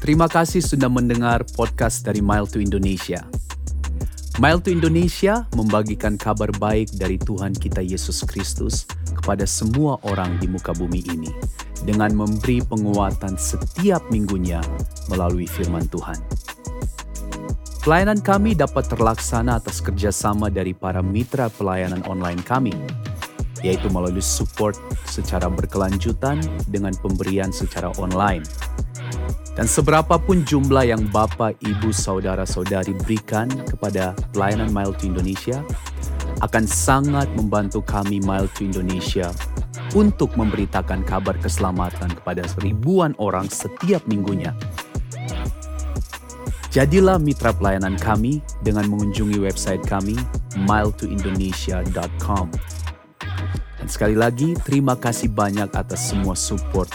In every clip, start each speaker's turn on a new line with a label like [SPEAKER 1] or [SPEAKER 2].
[SPEAKER 1] Terima kasih sudah mendengar podcast dari Mile to Indonesia. Mile to Indonesia membagikan kabar baik dari Tuhan kita Yesus Kristus kepada semua orang di muka bumi ini dengan memberi penguatan setiap minggunya melalui firman Tuhan. Pelayanan kami dapat terlaksana atas kerjasama dari para mitra pelayanan online kami, yaitu melalui support secara berkelanjutan dengan pemberian secara online dan seberapapun jumlah yang Bapak, Ibu, Saudara-saudari berikan kepada pelayanan Mile to Indonesia akan sangat membantu kami Mile to Indonesia untuk memberitakan kabar keselamatan kepada ribuan orang setiap minggunya. Jadilah mitra pelayanan kami dengan mengunjungi website kami miletoindonesia.com. Dan sekali lagi, terima kasih banyak atas semua support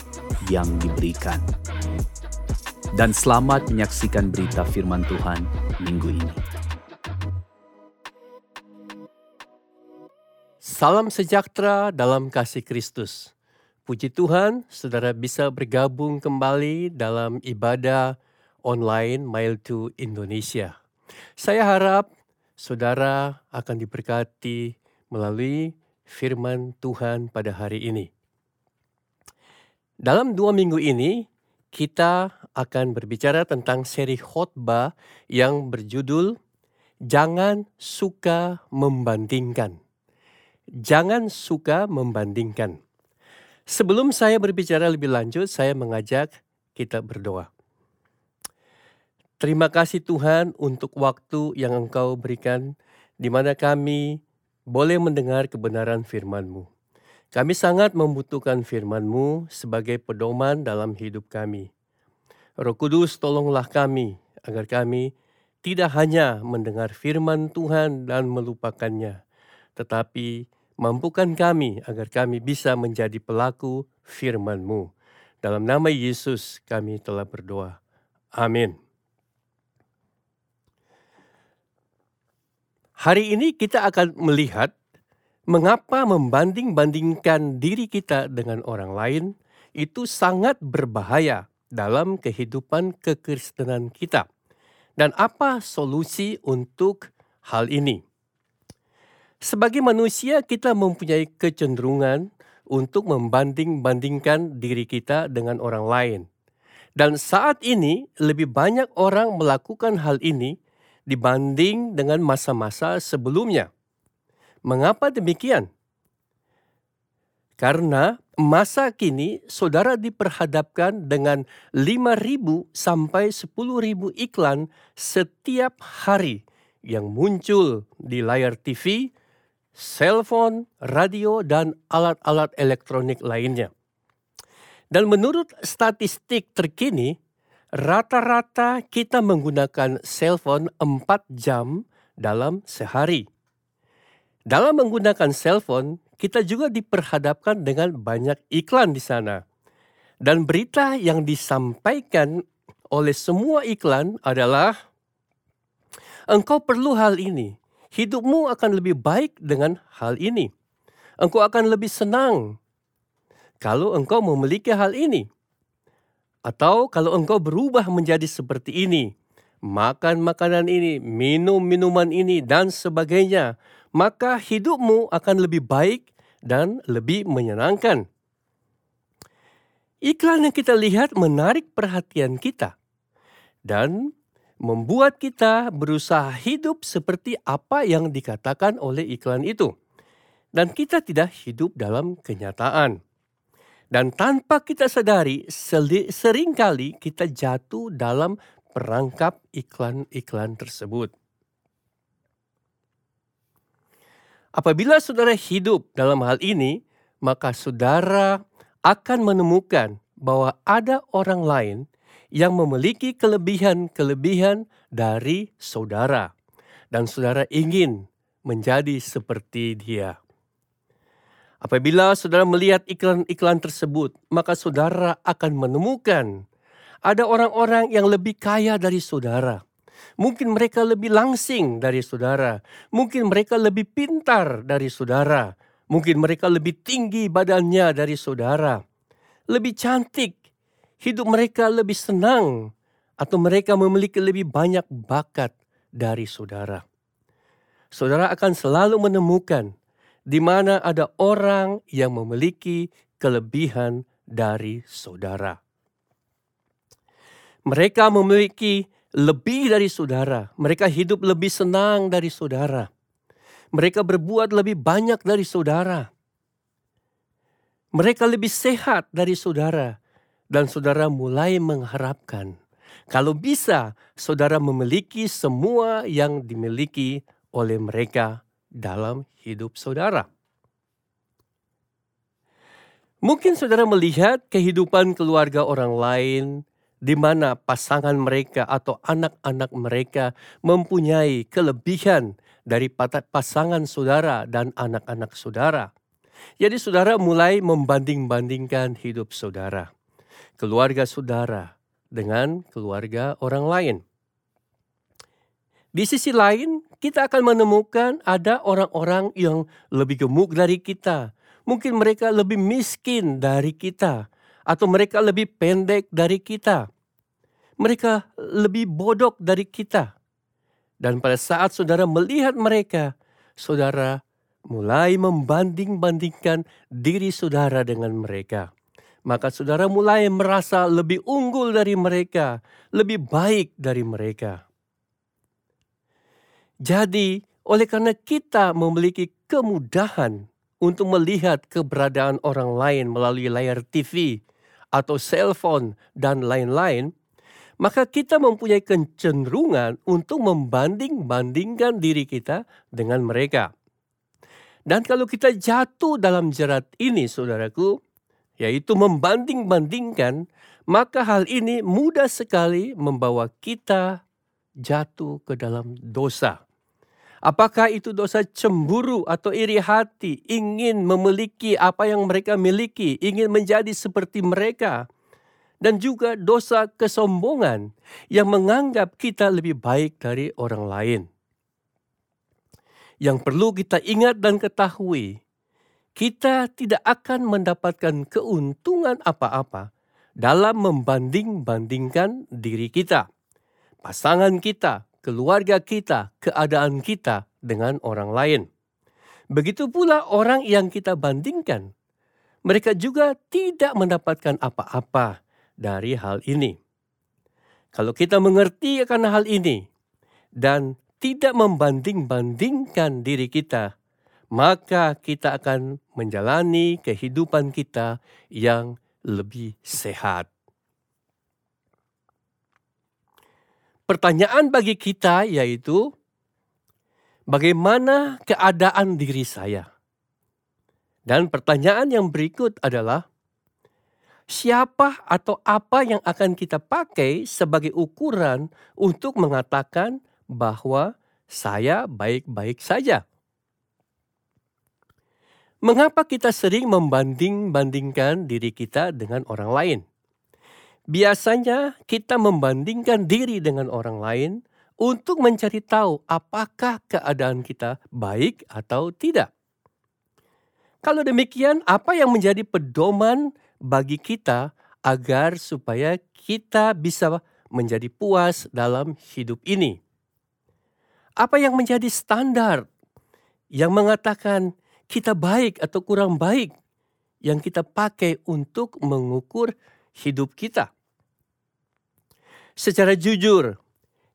[SPEAKER 1] yang diberikan dan selamat menyaksikan berita firman Tuhan minggu ini.
[SPEAKER 2] Salam sejahtera dalam kasih Kristus. Puji Tuhan, saudara bisa bergabung kembali dalam ibadah online Mile to Indonesia. Saya harap saudara akan diberkati melalui firman Tuhan pada hari ini. Dalam dua minggu ini, kita akan berbicara tentang seri khotbah yang berjudul Jangan Suka Membandingkan. Jangan suka membandingkan. Sebelum saya berbicara lebih lanjut, saya mengajak kita berdoa. Terima kasih Tuhan untuk waktu yang Engkau berikan di mana kami boleh mendengar kebenaran firman-Mu. Kami sangat membutuhkan firman-Mu sebagai pedoman dalam hidup kami. Roh Kudus tolonglah kami agar kami tidak hanya mendengar firman Tuhan dan melupakannya, tetapi mampukan kami agar kami bisa menjadi pelaku firman-Mu. Dalam nama Yesus kami telah berdoa. Amin. Hari ini kita akan melihat mengapa membanding-bandingkan diri kita dengan orang lain itu sangat berbahaya dalam kehidupan kekristenan kita. Dan apa solusi untuk hal ini? Sebagai manusia, kita mempunyai kecenderungan untuk membanding-bandingkan diri kita dengan orang lain. Dan saat ini, lebih banyak orang melakukan hal ini dibanding dengan masa-masa sebelumnya. Mengapa demikian? Karena masa kini saudara diperhadapkan dengan 5.000 sampai 10.000 iklan setiap hari yang muncul di layar TV, cellphone, radio, dan alat-alat elektronik lainnya. Dan menurut statistik terkini, rata-rata kita menggunakan cellphone 4 jam dalam sehari. Dalam menggunakan cellphone, kita juga diperhadapkan dengan banyak iklan di sana. Dan berita yang disampaikan oleh semua iklan adalah engkau perlu hal ini. Hidupmu akan lebih baik dengan hal ini. Engkau akan lebih senang kalau engkau memiliki hal ini. Atau kalau engkau berubah menjadi seperti ini, makan makanan ini, minum minuman ini, dan sebagainya, maka hidupmu akan lebih baik dan lebih menyenangkan. Iklan yang kita lihat menarik perhatian kita dan membuat kita berusaha hidup seperti apa yang dikatakan oleh iklan itu. Dan kita tidak hidup dalam kenyataan. Dan tanpa kita sadari, sering kali kita jatuh dalam perangkap iklan-iklan tersebut. Apabila saudara hidup dalam hal ini, maka saudara akan menemukan bahwa ada orang lain yang memiliki kelebihan-kelebihan dari saudara, dan saudara ingin menjadi seperti dia. Apabila saudara melihat iklan-iklan tersebut, maka saudara akan menemukan ada orang-orang yang lebih kaya dari saudara, Mungkin mereka lebih langsing dari saudara. Mungkin mereka lebih pintar dari saudara. Mungkin mereka lebih tinggi badannya dari saudara, lebih cantik, hidup mereka lebih senang, atau mereka memiliki lebih banyak bakat dari saudara. Saudara akan selalu menemukan di mana ada orang yang memiliki kelebihan dari saudara. Mereka memiliki lebih dari saudara. Mereka hidup lebih senang dari saudara. Mereka berbuat lebih banyak dari saudara. Mereka lebih sehat dari saudara, dan saudara mulai mengharapkan kalau bisa saudara memiliki semua yang dimiliki oleh mereka dalam hidup saudara. Mungkin saudara melihat kehidupan keluarga orang lain di mana pasangan mereka atau anak-anak mereka mempunyai kelebihan dari pasangan saudara dan anak-anak saudara. Jadi saudara mulai membanding-bandingkan hidup saudara, keluarga saudara dengan keluarga orang lain. Di sisi lain, kita akan menemukan ada orang-orang yang lebih gemuk dari kita. Mungkin mereka lebih miskin dari kita, atau mereka lebih pendek dari kita mereka lebih bodoh dari kita. Dan pada saat saudara melihat mereka, saudara mulai membanding-bandingkan diri saudara dengan mereka. Maka saudara mulai merasa lebih unggul dari mereka, lebih baik dari mereka. Jadi, oleh karena kita memiliki kemudahan untuk melihat keberadaan orang lain melalui layar TV atau cellphone dan lain-lain, maka kita mempunyai kecenderungan untuk membanding-bandingkan diri kita dengan mereka. Dan kalau kita jatuh dalam jerat ini, saudaraku, yaitu membanding-bandingkan, maka hal ini mudah sekali membawa kita jatuh ke dalam dosa. Apakah itu dosa cemburu atau iri hati, ingin memiliki apa yang mereka miliki, ingin menjadi seperti mereka, dan juga dosa kesombongan yang menganggap kita lebih baik dari orang lain. Yang perlu kita ingat dan ketahui, kita tidak akan mendapatkan keuntungan apa-apa dalam membanding-bandingkan diri kita, pasangan kita, keluarga kita, keadaan kita dengan orang lain. Begitu pula orang yang kita bandingkan, mereka juga tidak mendapatkan apa-apa dari hal ini. Kalau kita mengerti akan hal ini dan tidak membanding-bandingkan diri kita, maka kita akan menjalani kehidupan kita yang lebih sehat. Pertanyaan bagi kita yaitu, bagaimana keadaan diri saya? Dan pertanyaan yang berikut adalah, siapa atau apa yang akan kita pakai sebagai ukuran untuk mengatakan bahwa saya baik-baik saja. Mengapa kita sering membanding-bandingkan diri kita dengan orang lain? Biasanya kita membandingkan diri dengan orang lain untuk mencari tahu apakah keadaan kita baik atau tidak. Kalau demikian, apa yang menjadi pedoman bagi kita agar supaya kita bisa menjadi puas dalam hidup ini. Apa yang menjadi standar yang mengatakan kita baik atau kurang baik yang kita pakai untuk mengukur hidup kita? Secara jujur,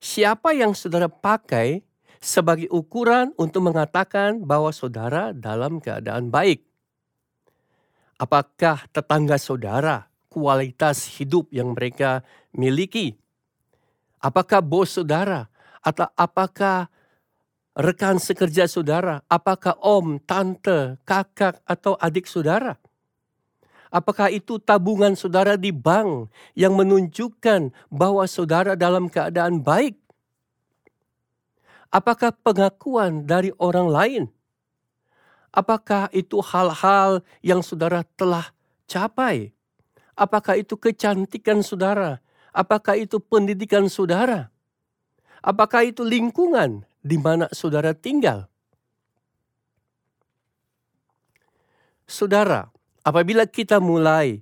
[SPEAKER 2] siapa yang saudara pakai sebagai ukuran untuk mengatakan bahwa saudara dalam keadaan baik? Apakah tetangga saudara kualitas hidup yang mereka miliki? Apakah bos saudara? Atau apakah rekan sekerja saudara? Apakah om, tante, kakak, atau adik saudara? Apakah itu tabungan saudara di bank yang menunjukkan bahwa saudara dalam keadaan baik? Apakah pengakuan dari orang lain? Apakah itu hal-hal yang saudara telah capai? Apakah itu kecantikan saudara? Apakah itu pendidikan saudara? Apakah itu lingkungan di mana saudara tinggal? Saudara, apabila kita mulai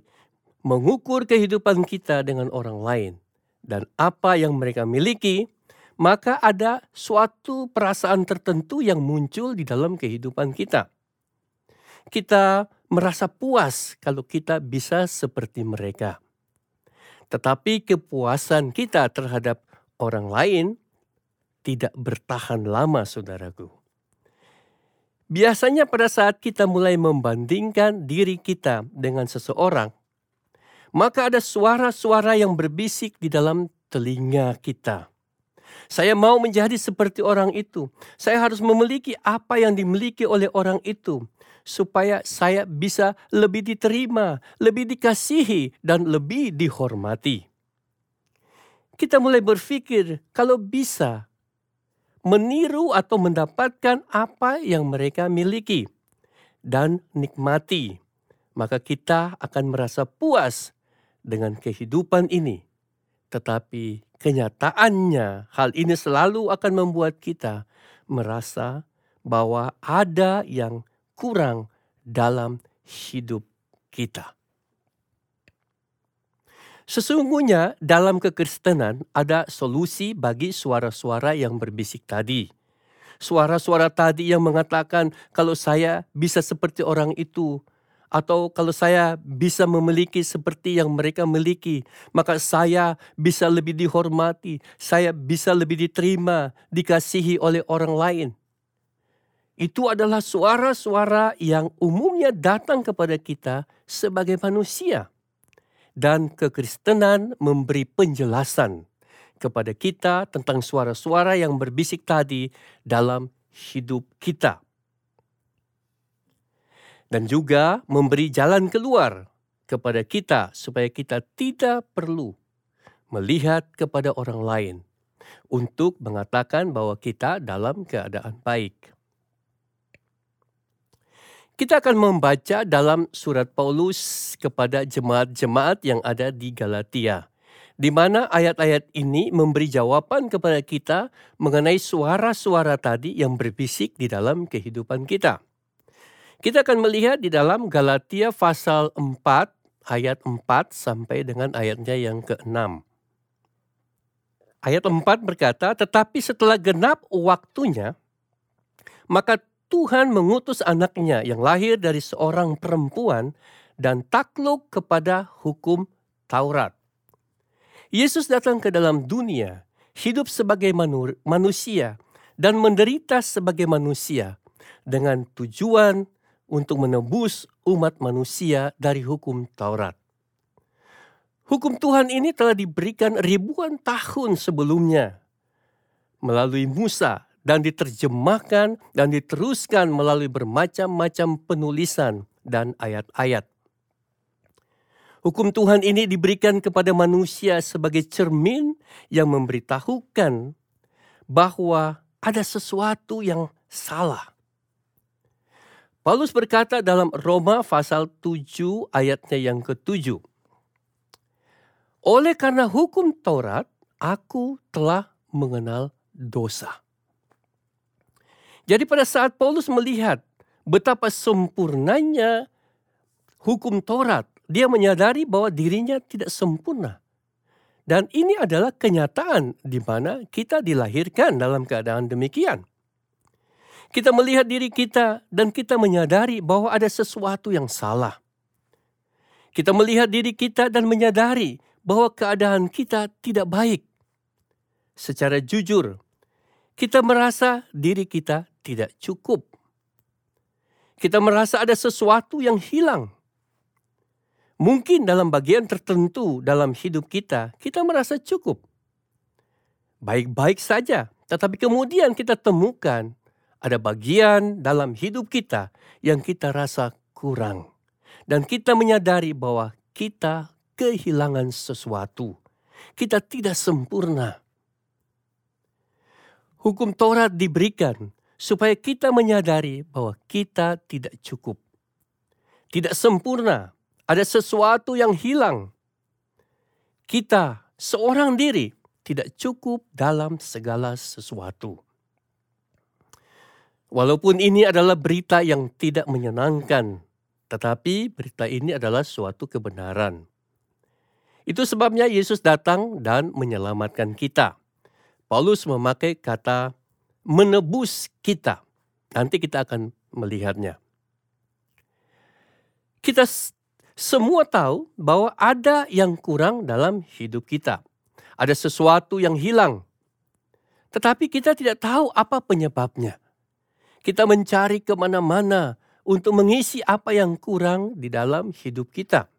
[SPEAKER 2] mengukur kehidupan kita dengan orang lain dan apa yang mereka miliki, maka ada suatu perasaan tertentu yang muncul di dalam kehidupan kita. Kita merasa puas kalau kita bisa seperti mereka. Tetapi kepuasan kita terhadap orang lain tidak bertahan lama, saudaraku. Biasanya pada saat kita mulai membandingkan diri kita dengan seseorang, maka ada suara-suara yang berbisik di dalam telinga kita. Saya mau menjadi seperti orang itu. Saya harus memiliki apa yang dimiliki oleh orang itu, supaya saya bisa lebih diterima, lebih dikasihi, dan lebih dihormati. Kita mulai berpikir, kalau bisa meniru atau mendapatkan apa yang mereka miliki dan nikmati, maka kita akan merasa puas dengan kehidupan ini. Tetapi kenyataannya hal ini selalu akan membuat kita merasa bahwa ada yang kurang dalam hidup kita. Sesungguhnya dalam kekristenan ada solusi bagi suara-suara yang berbisik tadi. Suara-suara tadi yang mengatakan kalau saya bisa seperti orang itu, atau kalau saya bisa memiliki seperti yang mereka miliki, maka saya bisa lebih dihormati, saya bisa lebih diterima, dikasihi oleh orang lain. Itu adalah suara-suara yang umumnya datang kepada kita sebagai manusia. Dan kekristenan memberi penjelasan kepada kita tentang suara-suara yang berbisik tadi dalam hidup kita dan juga memberi jalan keluar kepada kita supaya kita tidak perlu melihat kepada orang lain untuk mengatakan bahwa kita dalam keadaan baik. Kita akan membaca dalam surat Paulus kepada jemaat-jemaat yang ada di Galatia, di mana ayat-ayat ini memberi jawaban kepada kita mengenai suara-suara tadi yang berbisik di dalam kehidupan kita. Kita akan melihat di dalam Galatia pasal 4 ayat 4 sampai dengan ayatnya yang ke-6. Ayat 4 berkata, "Tetapi setelah genap waktunya, maka Tuhan mengutus anaknya yang lahir dari seorang perempuan dan takluk kepada hukum Taurat. Yesus datang ke dalam dunia, hidup sebagai manusia dan menderita sebagai manusia dengan tujuan untuk menebus umat manusia dari hukum Taurat. Hukum Tuhan ini telah diberikan ribuan tahun sebelumnya melalui Musa dan diterjemahkan dan diteruskan melalui bermacam-macam penulisan dan ayat-ayat. Hukum Tuhan ini diberikan kepada manusia sebagai cermin yang memberitahukan bahwa ada sesuatu yang salah Paulus berkata dalam Roma pasal 7 ayatnya yang ke-7. Oleh karena hukum Taurat, aku telah mengenal dosa. Jadi pada saat Paulus melihat betapa sempurnanya hukum Taurat, dia menyadari bahwa dirinya tidak sempurna. Dan ini adalah kenyataan di mana kita dilahirkan dalam keadaan demikian. Kita melihat diri kita dan kita menyadari bahwa ada sesuatu yang salah. Kita melihat diri kita dan menyadari bahwa keadaan kita tidak baik. Secara jujur, kita merasa diri kita tidak cukup. Kita merasa ada sesuatu yang hilang. Mungkin dalam bagian tertentu dalam hidup kita, kita merasa cukup. Baik-baik saja, tetapi kemudian kita temukan ada bagian dalam hidup kita yang kita rasa kurang. Dan kita menyadari bahwa kita kehilangan sesuatu. Kita tidak sempurna. Hukum Taurat diberikan supaya kita menyadari bahwa kita tidak cukup. Tidak sempurna. Ada sesuatu yang hilang. Kita seorang diri tidak cukup dalam segala sesuatu. Walaupun ini adalah berita yang tidak menyenangkan tetapi berita ini adalah suatu kebenaran. Itu sebabnya Yesus datang dan menyelamatkan kita. Paulus memakai kata menebus kita. Nanti kita akan melihatnya. Kita semua tahu bahwa ada yang kurang dalam hidup kita. Ada sesuatu yang hilang. Tetapi kita tidak tahu apa penyebabnya. Kita mencari ke mana-mana untuk mengisi apa yang kurang di dalam hidup kita.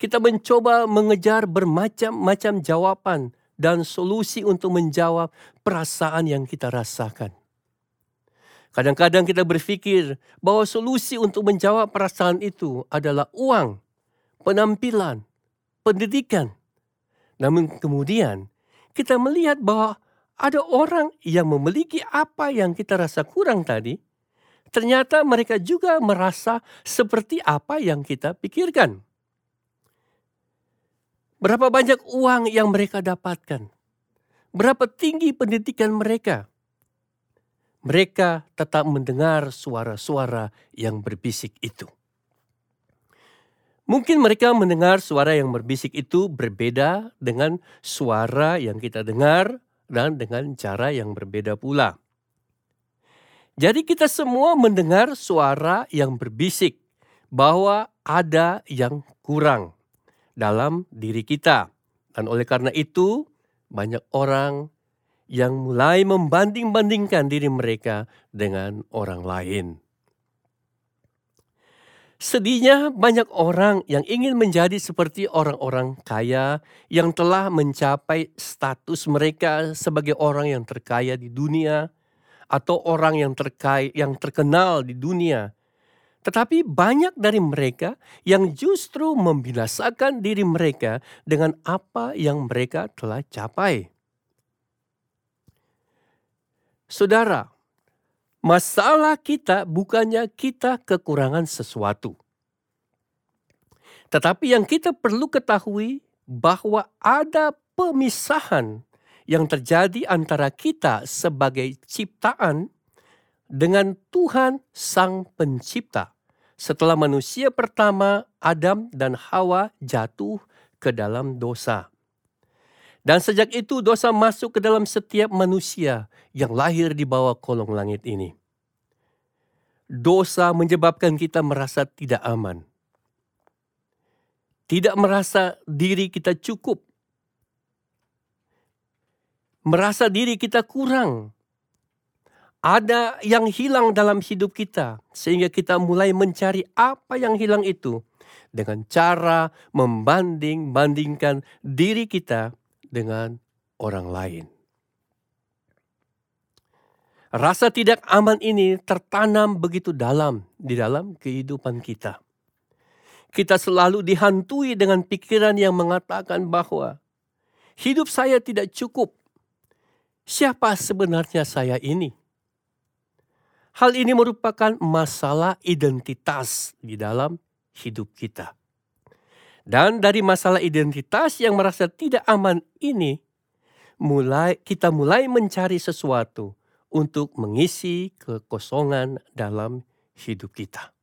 [SPEAKER 2] Kita mencoba mengejar bermacam-macam jawaban dan solusi untuk menjawab perasaan yang kita rasakan. Kadang-kadang kita berpikir bahwa solusi untuk menjawab perasaan itu adalah uang, penampilan, pendidikan. Namun kemudian kita melihat bahwa ada orang yang memiliki apa yang kita rasa kurang tadi, ternyata mereka juga merasa seperti apa yang kita pikirkan. Berapa banyak uang yang mereka dapatkan? Berapa tinggi pendidikan mereka? Mereka tetap mendengar suara-suara yang berbisik itu. Mungkin mereka mendengar suara yang berbisik itu berbeda dengan suara yang kita dengar dan dengan cara yang berbeda pula. Jadi kita semua mendengar suara yang berbisik bahwa ada yang kurang dalam diri kita. Dan oleh karena itu, banyak orang yang mulai membanding-bandingkan diri mereka dengan orang lain. Sedihnya banyak orang yang ingin menjadi seperti orang-orang kaya yang telah mencapai status mereka sebagai orang yang terkaya di dunia atau orang yang terkaya yang terkenal di dunia tetapi banyak dari mereka yang justru membinasakan diri mereka dengan apa yang mereka telah capai. Saudara, masalah kita bukannya kita kekurangan sesuatu. Tetapi yang kita perlu ketahui bahwa ada pemisahan yang terjadi antara kita sebagai ciptaan dengan Tuhan Sang Pencipta setelah manusia pertama Adam dan Hawa jatuh ke dalam dosa. Dan sejak itu dosa masuk ke dalam setiap manusia yang lahir di bawah kolong langit ini. Dosa menyebabkan kita merasa tidak aman. Tidak merasa diri kita cukup. Merasa diri kita kurang ada yang hilang dalam hidup kita, sehingga kita mulai mencari apa yang hilang itu dengan cara membanding-bandingkan diri kita dengan orang lain. Rasa tidak aman ini tertanam begitu dalam di dalam kehidupan kita. Kita selalu dihantui dengan pikiran yang mengatakan bahwa hidup saya tidak cukup. Siapa sebenarnya saya ini? Hal ini merupakan masalah identitas di dalam hidup kita. Dan dari masalah identitas yang merasa tidak aman ini, mulai kita mulai mencari sesuatu untuk mengisi kekosongan dalam hidup kita.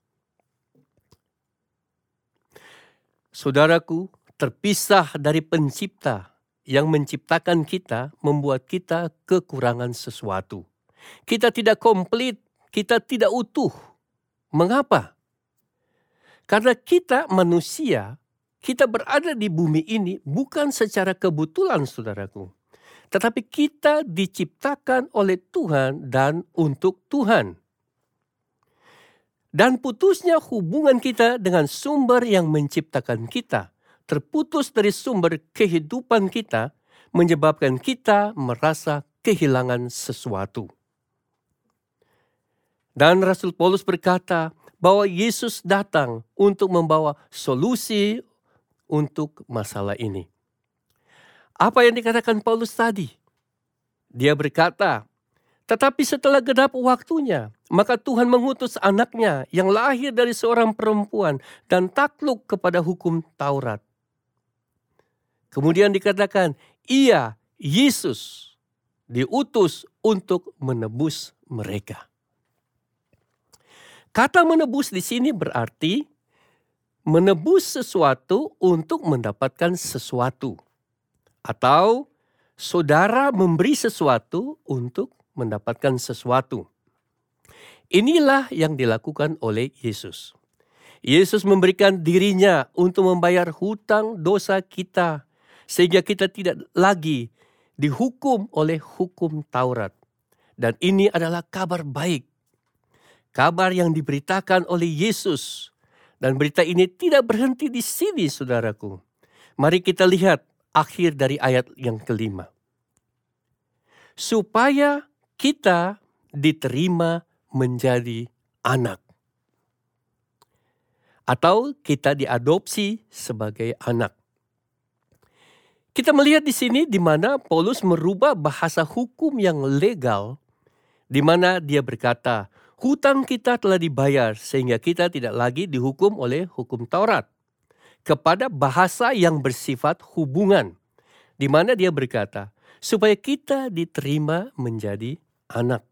[SPEAKER 2] Saudaraku, terpisah dari pencipta yang menciptakan kita membuat kita kekurangan sesuatu. Kita tidak komplit kita tidak utuh. Mengapa? Karena kita manusia, kita berada di bumi ini bukan secara kebetulan saudaraku. Tetapi kita diciptakan oleh Tuhan dan untuk Tuhan. Dan putusnya hubungan kita dengan sumber yang menciptakan kita, terputus dari sumber kehidupan kita, menyebabkan kita merasa kehilangan sesuatu. Dan Rasul Paulus berkata bahwa Yesus datang untuk membawa solusi untuk masalah ini. Apa yang dikatakan Paulus tadi? Dia berkata, tetapi setelah genap waktunya, maka Tuhan mengutus anaknya yang lahir dari seorang perempuan dan takluk kepada hukum Taurat. Kemudian dikatakan, ia, Yesus, diutus untuk menebus mereka. Kata menebus di sini berarti menebus sesuatu untuk mendapatkan sesuatu, atau saudara memberi sesuatu untuk mendapatkan sesuatu. Inilah yang dilakukan oleh Yesus. Yesus memberikan dirinya untuk membayar hutang dosa kita, sehingga kita tidak lagi dihukum oleh hukum Taurat. Dan ini adalah kabar baik. Kabar yang diberitakan oleh Yesus. Dan berita ini tidak berhenti di sini, saudaraku. Mari kita lihat akhir dari ayat yang kelima. Supaya kita diterima menjadi anak. Atau kita diadopsi sebagai anak. Kita melihat di sini di mana Paulus merubah bahasa hukum yang legal di mana dia berkata, hutang kita telah dibayar sehingga kita tidak lagi dihukum oleh hukum Taurat. Kepada bahasa yang bersifat hubungan, di mana dia berkata, supaya kita diterima menjadi anak.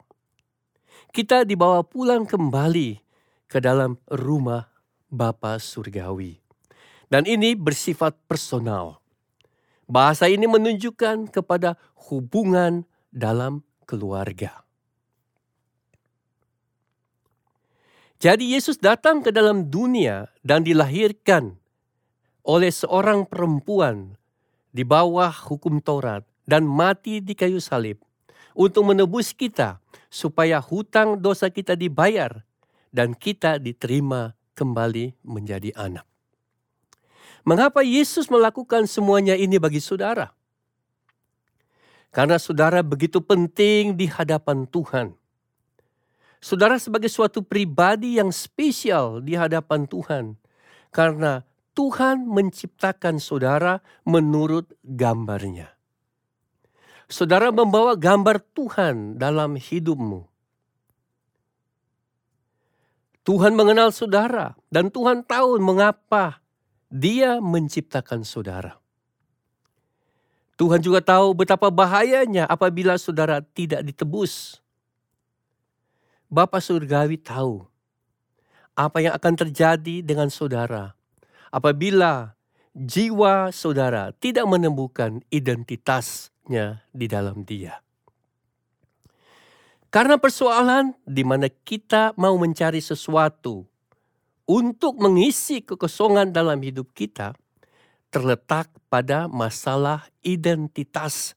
[SPEAKER 2] Kita dibawa pulang kembali ke dalam rumah Bapa Surgawi. Dan ini bersifat personal. Bahasa ini menunjukkan kepada hubungan dalam keluarga. Jadi Yesus datang ke dalam dunia dan dilahirkan oleh seorang perempuan di bawah hukum Taurat dan mati di kayu salib untuk menebus kita supaya hutang dosa kita dibayar dan kita diterima kembali menjadi anak. Mengapa Yesus melakukan semuanya ini bagi saudara? Karena saudara begitu penting di hadapan Tuhan. Saudara sebagai suatu pribadi yang spesial di hadapan Tuhan. Karena Tuhan menciptakan saudara menurut gambarnya. Saudara membawa gambar Tuhan dalam hidupmu. Tuhan mengenal saudara dan Tuhan tahu mengapa dia menciptakan saudara. Tuhan juga tahu betapa bahayanya apabila saudara tidak ditebus Bapak Surgawi tahu apa yang akan terjadi dengan saudara apabila jiwa saudara tidak menemukan identitasnya di dalam dia. Karena persoalan di mana kita mau mencari sesuatu untuk mengisi kekosongan dalam hidup kita terletak pada masalah identitas.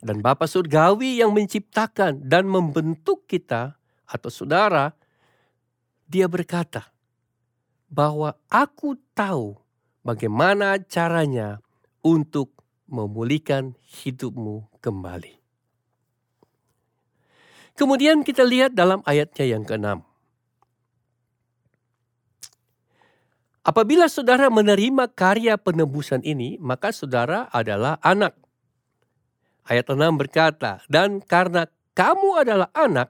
[SPEAKER 2] Dan Bapak Surgawi yang menciptakan dan membentuk kita atau saudara, dia berkata bahwa aku tahu bagaimana caranya untuk memulihkan hidupmu kembali. Kemudian kita lihat dalam ayatnya yang keenam. Apabila saudara menerima karya penebusan ini, maka saudara adalah anak. Ayat 6 berkata, dan karena kamu adalah anak,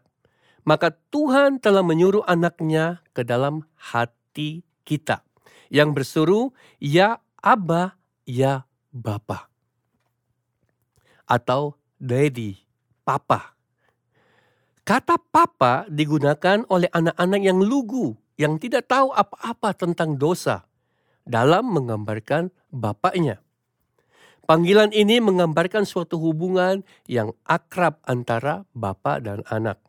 [SPEAKER 2] maka Tuhan telah menyuruh anaknya ke dalam hati kita. Yang bersuruh, ya Abba, ya Bapa. Atau Daddy, Papa. Kata Papa digunakan oleh anak-anak yang lugu, yang tidak tahu apa-apa tentang dosa, dalam menggambarkan bapaknya. Panggilan ini menggambarkan suatu hubungan yang akrab antara bapak dan anak.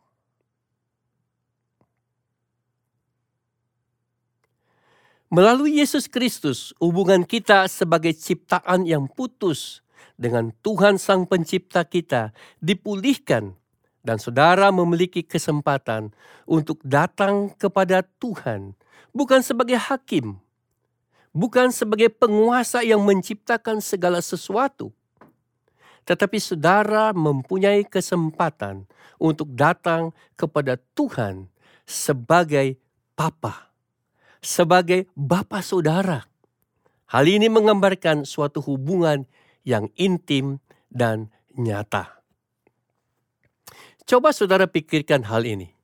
[SPEAKER 2] Melalui Yesus Kristus, hubungan kita sebagai ciptaan yang putus dengan Tuhan Sang Pencipta kita dipulihkan dan saudara memiliki kesempatan untuk datang kepada Tuhan bukan sebagai hakim, bukan sebagai penguasa yang menciptakan segala sesuatu, tetapi saudara mempunyai kesempatan untuk datang kepada Tuhan sebagai Papa sebagai bapak saudara. Hal ini menggambarkan suatu hubungan yang intim dan nyata. Coba saudara pikirkan hal ini.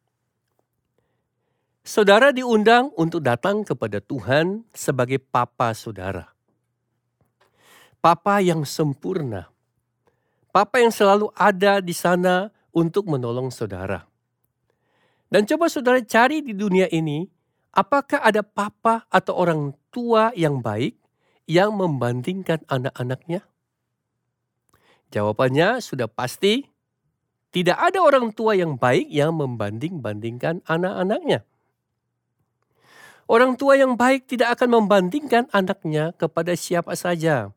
[SPEAKER 2] Saudara diundang untuk datang kepada Tuhan sebagai papa saudara. Papa yang sempurna. Papa yang selalu ada di sana untuk menolong saudara. Dan coba saudara cari di dunia ini Apakah ada papa atau orang tua yang baik yang membandingkan anak-anaknya? Jawabannya sudah pasti tidak ada orang tua yang baik yang membanding-bandingkan anak-anaknya. Orang tua yang baik tidak akan membandingkan anaknya kepada siapa saja.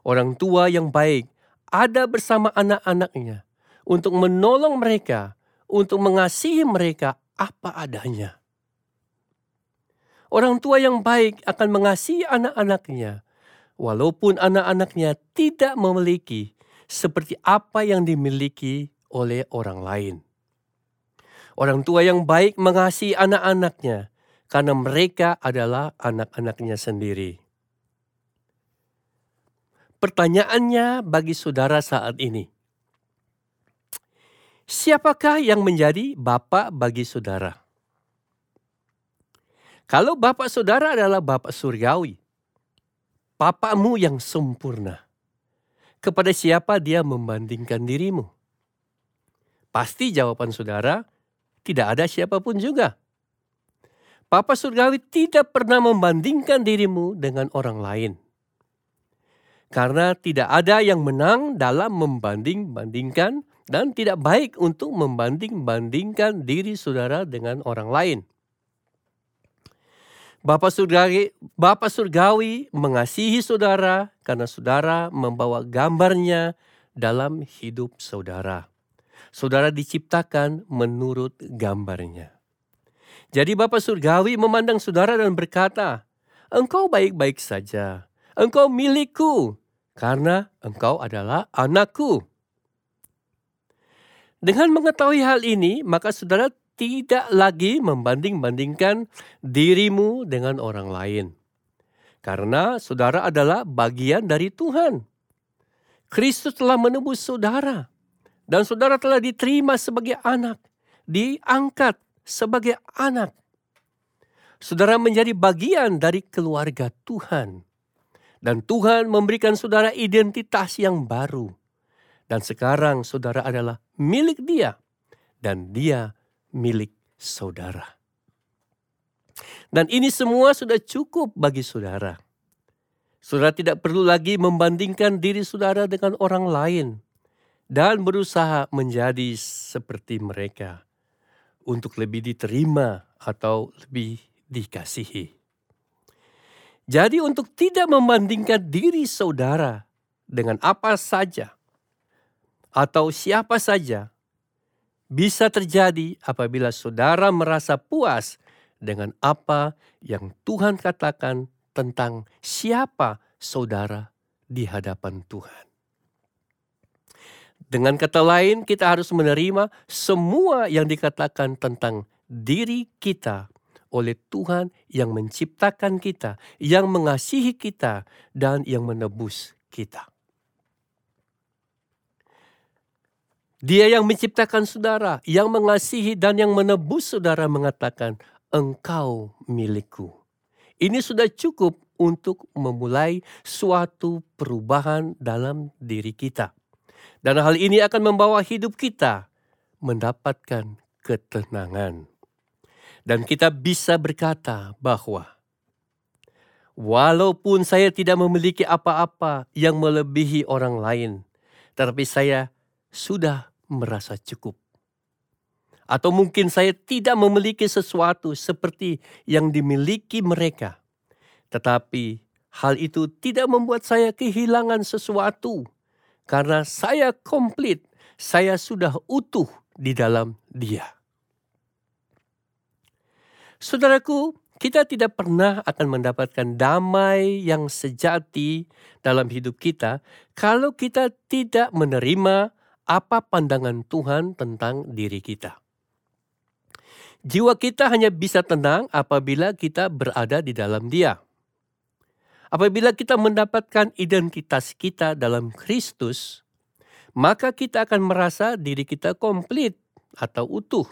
[SPEAKER 2] Orang tua yang baik ada bersama anak-anaknya untuk menolong mereka, untuk mengasihi mereka apa adanya. Orang tua yang baik akan mengasihi anak-anaknya, walaupun anak-anaknya tidak memiliki seperti apa yang dimiliki oleh orang lain. Orang tua yang baik mengasihi anak-anaknya karena mereka adalah anak-anaknya sendiri. Pertanyaannya bagi saudara saat ini. Siapakah yang menjadi bapak bagi saudara? Kalau bapak saudara adalah bapak surgawi, bapakmu yang sempurna, kepada siapa dia membandingkan dirimu? Pasti jawaban saudara, tidak ada siapa pun juga. Papa surgawi tidak pernah membandingkan dirimu dengan orang lain. Karena tidak ada yang menang dalam membanding-bandingkan dan tidak baik untuk membanding-bandingkan diri saudara dengan orang lain. Bapak surgawi, Bapak surgawi mengasihi saudara karena saudara membawa gambarnya dalam hidup saudara. Saudara diciptakan menurut gambarnya. Jadi Bapak surgawi memandang saudara dan berkata, "Engkau baik-baik saja. Engkau milikku karena engkau adalah anakku. Dengan mengetahui hal ini, maka saudara tidak lagi membanding-bandingkan dirimu dengan orang lain. Karena saudara adalah bagian dari Tuhan. Kristus telah menebus saudara. Dan saudara telah diterima sebagai anak. Diangkat sebagai anak. Saudara menjadi bagian dari keluarga Tuhan. Dan Tuhan memberikan saudara identitas yang baru. Dan sekarang saudara adalah milik dia. Dan dia milik saudara. Dan ini semua sudah cukup bagi saudara. Saudara tidak perlu lagi membandingkan diri saudara dengan orang lain dan berusaha menjadi seperti mereka untuk lebih diterima atau lebih dikasihi. Jadi untuk tidak membandingkan diri saudara dengan apa saja atau siapa saja bisa terjadi apabila saudara merasa puas dengan apa yang Tuhan katakan tentang siapa saudara di hadapan Tuhan. Dengan kata lain, kita harus menerima semua yang dikatakan tentang diri kita oleh Tuhan yang menciptakan kita, yang mengasihi kita, dan yang menebus kita. Dia yang menciptakan saudara, yang mengasihi dan yang menebus saudara mengatakan, engkau milikku. Ini sudah cukup untuk memulai suatu perubahan dalam diri kita. Dan hal ini akan membawa hidup kita mendapatkan ketenangan. Dan kita bisa berkata bahwa walaupun saya tidak memiliki apa-apa yang melebihi orang lain, tetapi saya sudah merasa cukup. Atau mungkin saya tidak memiliki sesuatu seperti yang dimiliki mereka. Tetapi hal itu tidak membuat saya kehilangan sesuatu. Karena saya komplit, saya sudah utuh di dalam dia. Saudaraku, kita tidak pernah akan mendapatkan damai yang sejati dalam hidup kita kalau kita tidak menerima apa pandangan Tuhan tentang diri kita. Jiwa kita hanya bisa tenang apabila kita berada di dalam Dia. Apabila kita mendapatkan identitas kita dalam Kristus, maka kita akan merasa diri kita komplit atau utuh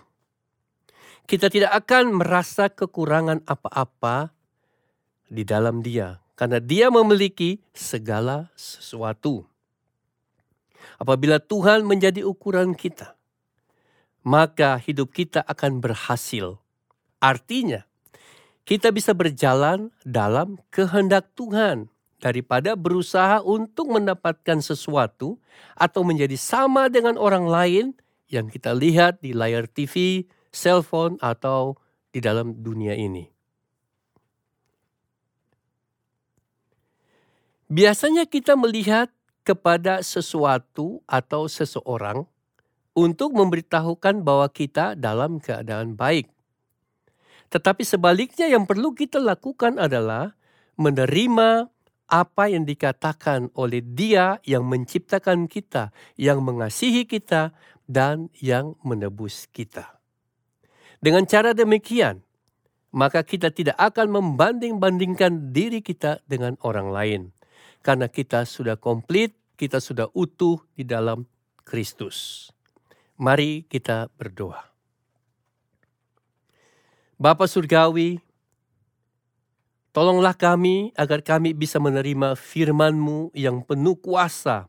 [SPEAKER 2] kita tidak akan merasa kekurangan apa-apa di dalam Dia, karena Dia memiliki segala sesuatu. Apabila Tuhan menjadi ukuran kita, maka hidup kita akan berhasil. Artinya, kita bisa berjalan dalam kehendak Tuhan daripada berusaha untuk mendapatkan sesuatu atau menjadi sama dengan orang lain yang kita lihat di layar TV, cellphone, atau di dalam dunia ini. Biasanya kita melihat kepada sesuatu atau seseorang untuk memberitahukan bahwa kita dalam keadaan baik. Tetapi sebaliknya yang perlu kita lakukan adalah menerima apa yang dikatakan oleh Dia yang menciptakan kita, yang mengasihi kita, dan yang menebus kita. Dengan cara demikian, maka kita tidak akan membanding-bandingkan diri kita dengan orang lain, karena kita sudah komplit, kita sudah utuh di dalam Kristus. Mari kita berdoa. Bapa Surgawi, tolonglah kami agar kami bisa menerima firman-Mu yang penuh kuasa,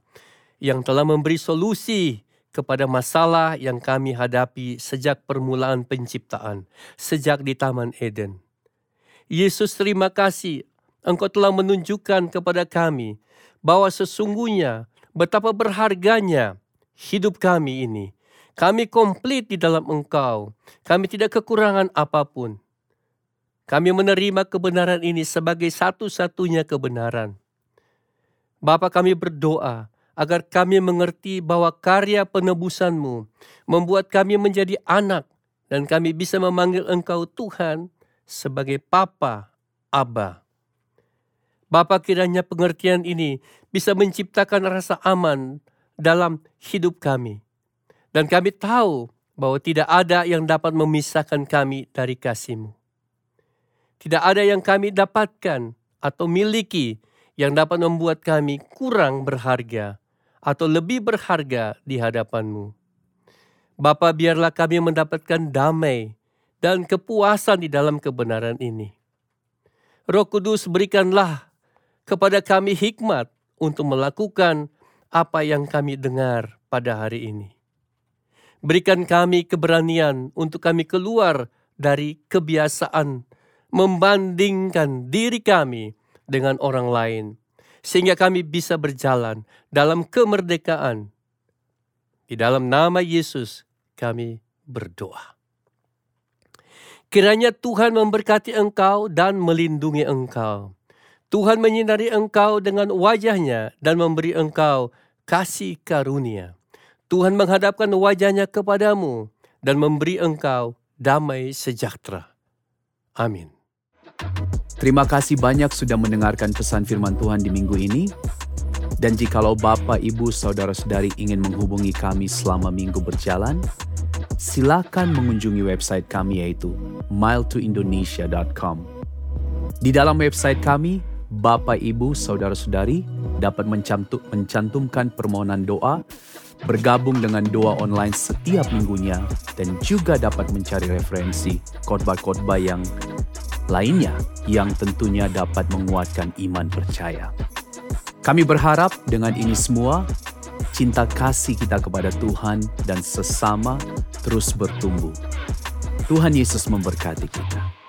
[SPEAKER 2] yang telah memberi solusi kepada masalah yang kami hadapi sejak permulaan penciptaan, sejak di Taman Eden. Yesus terima kasih Engkau telah menunjukkan kepada kami bahwa sesungguhnya betapa berharganya hidup kami ini kami komplit di dalam Engkau. Kami tidak kekurangan apa pun. Kami menerima kebenaran ini sebagai satu-satunya kebenaran. Bapa kami berdoa agar kami mengerti bahwa karya penebusanmu membuat kami menjadi anak dan kami bisa memanggil Engkau Tuhan sebagai Papa, Aba. Bapa kiranya pengertian ini bisa menciptakan rasa aman dalam hidup kami. Dan kami tahu bahwa tidak ada yang dapat memisahkan kami dari kasih-Mu. Tidak ada yang kami dapatkan atau miliki yang dapat membuat kami kurang berharga atau lebih berharga di hadapan-Mu. Bapa biarlah kami mendapatkan damai dan kepuasan di dalam kebenaran ini. Roh Kudus berikanlah kepada kami hikmat untuk melakukan apa yang kami dengar pada hari ini. Berikan kami keberanian untuk kami keluar dari kebiasaan membandingkan diri kami dengan orang lain, sehingga kami bisa berjalan dalam kemerdekaan. Di dalam nama Yesus, kami berdoa. Kiranya Tuhan memberkati engkau dan melindungi engkau. Tuhan menyinari engkau dengan wajahnya dan memberi engkau kasih karunia. Tuhan menghadapkan wajahnya kepadamu dan memberi engkau damai sejahtera. Amin.
[SPEAKER 1] Terima kasih banyak sudah mendengarkan pesan firman Tuhan di minggu ini. Dan jikalau Bapak, Ibu, Saudara-saudari ingin menghubungi kami selama minggu berjalan, silakan mengunjungi website kami yaitu miletoindonesia.com. Di dalam website kami, Bapak, Ibu, Saudara-saudari dapat mencantumkan permohonan doa bergabung dengan doa online setiap minggunya, dan juga dapat mencari referensi khotbah-khotbah yang lainnya yang tentunya dapat menguatkan iman percaya. Kami berharap dengan ini semua, cinta kasih kita kepada Tuhan dan sesama terus bertumbuh. Tuhan Yesus memberkati kita.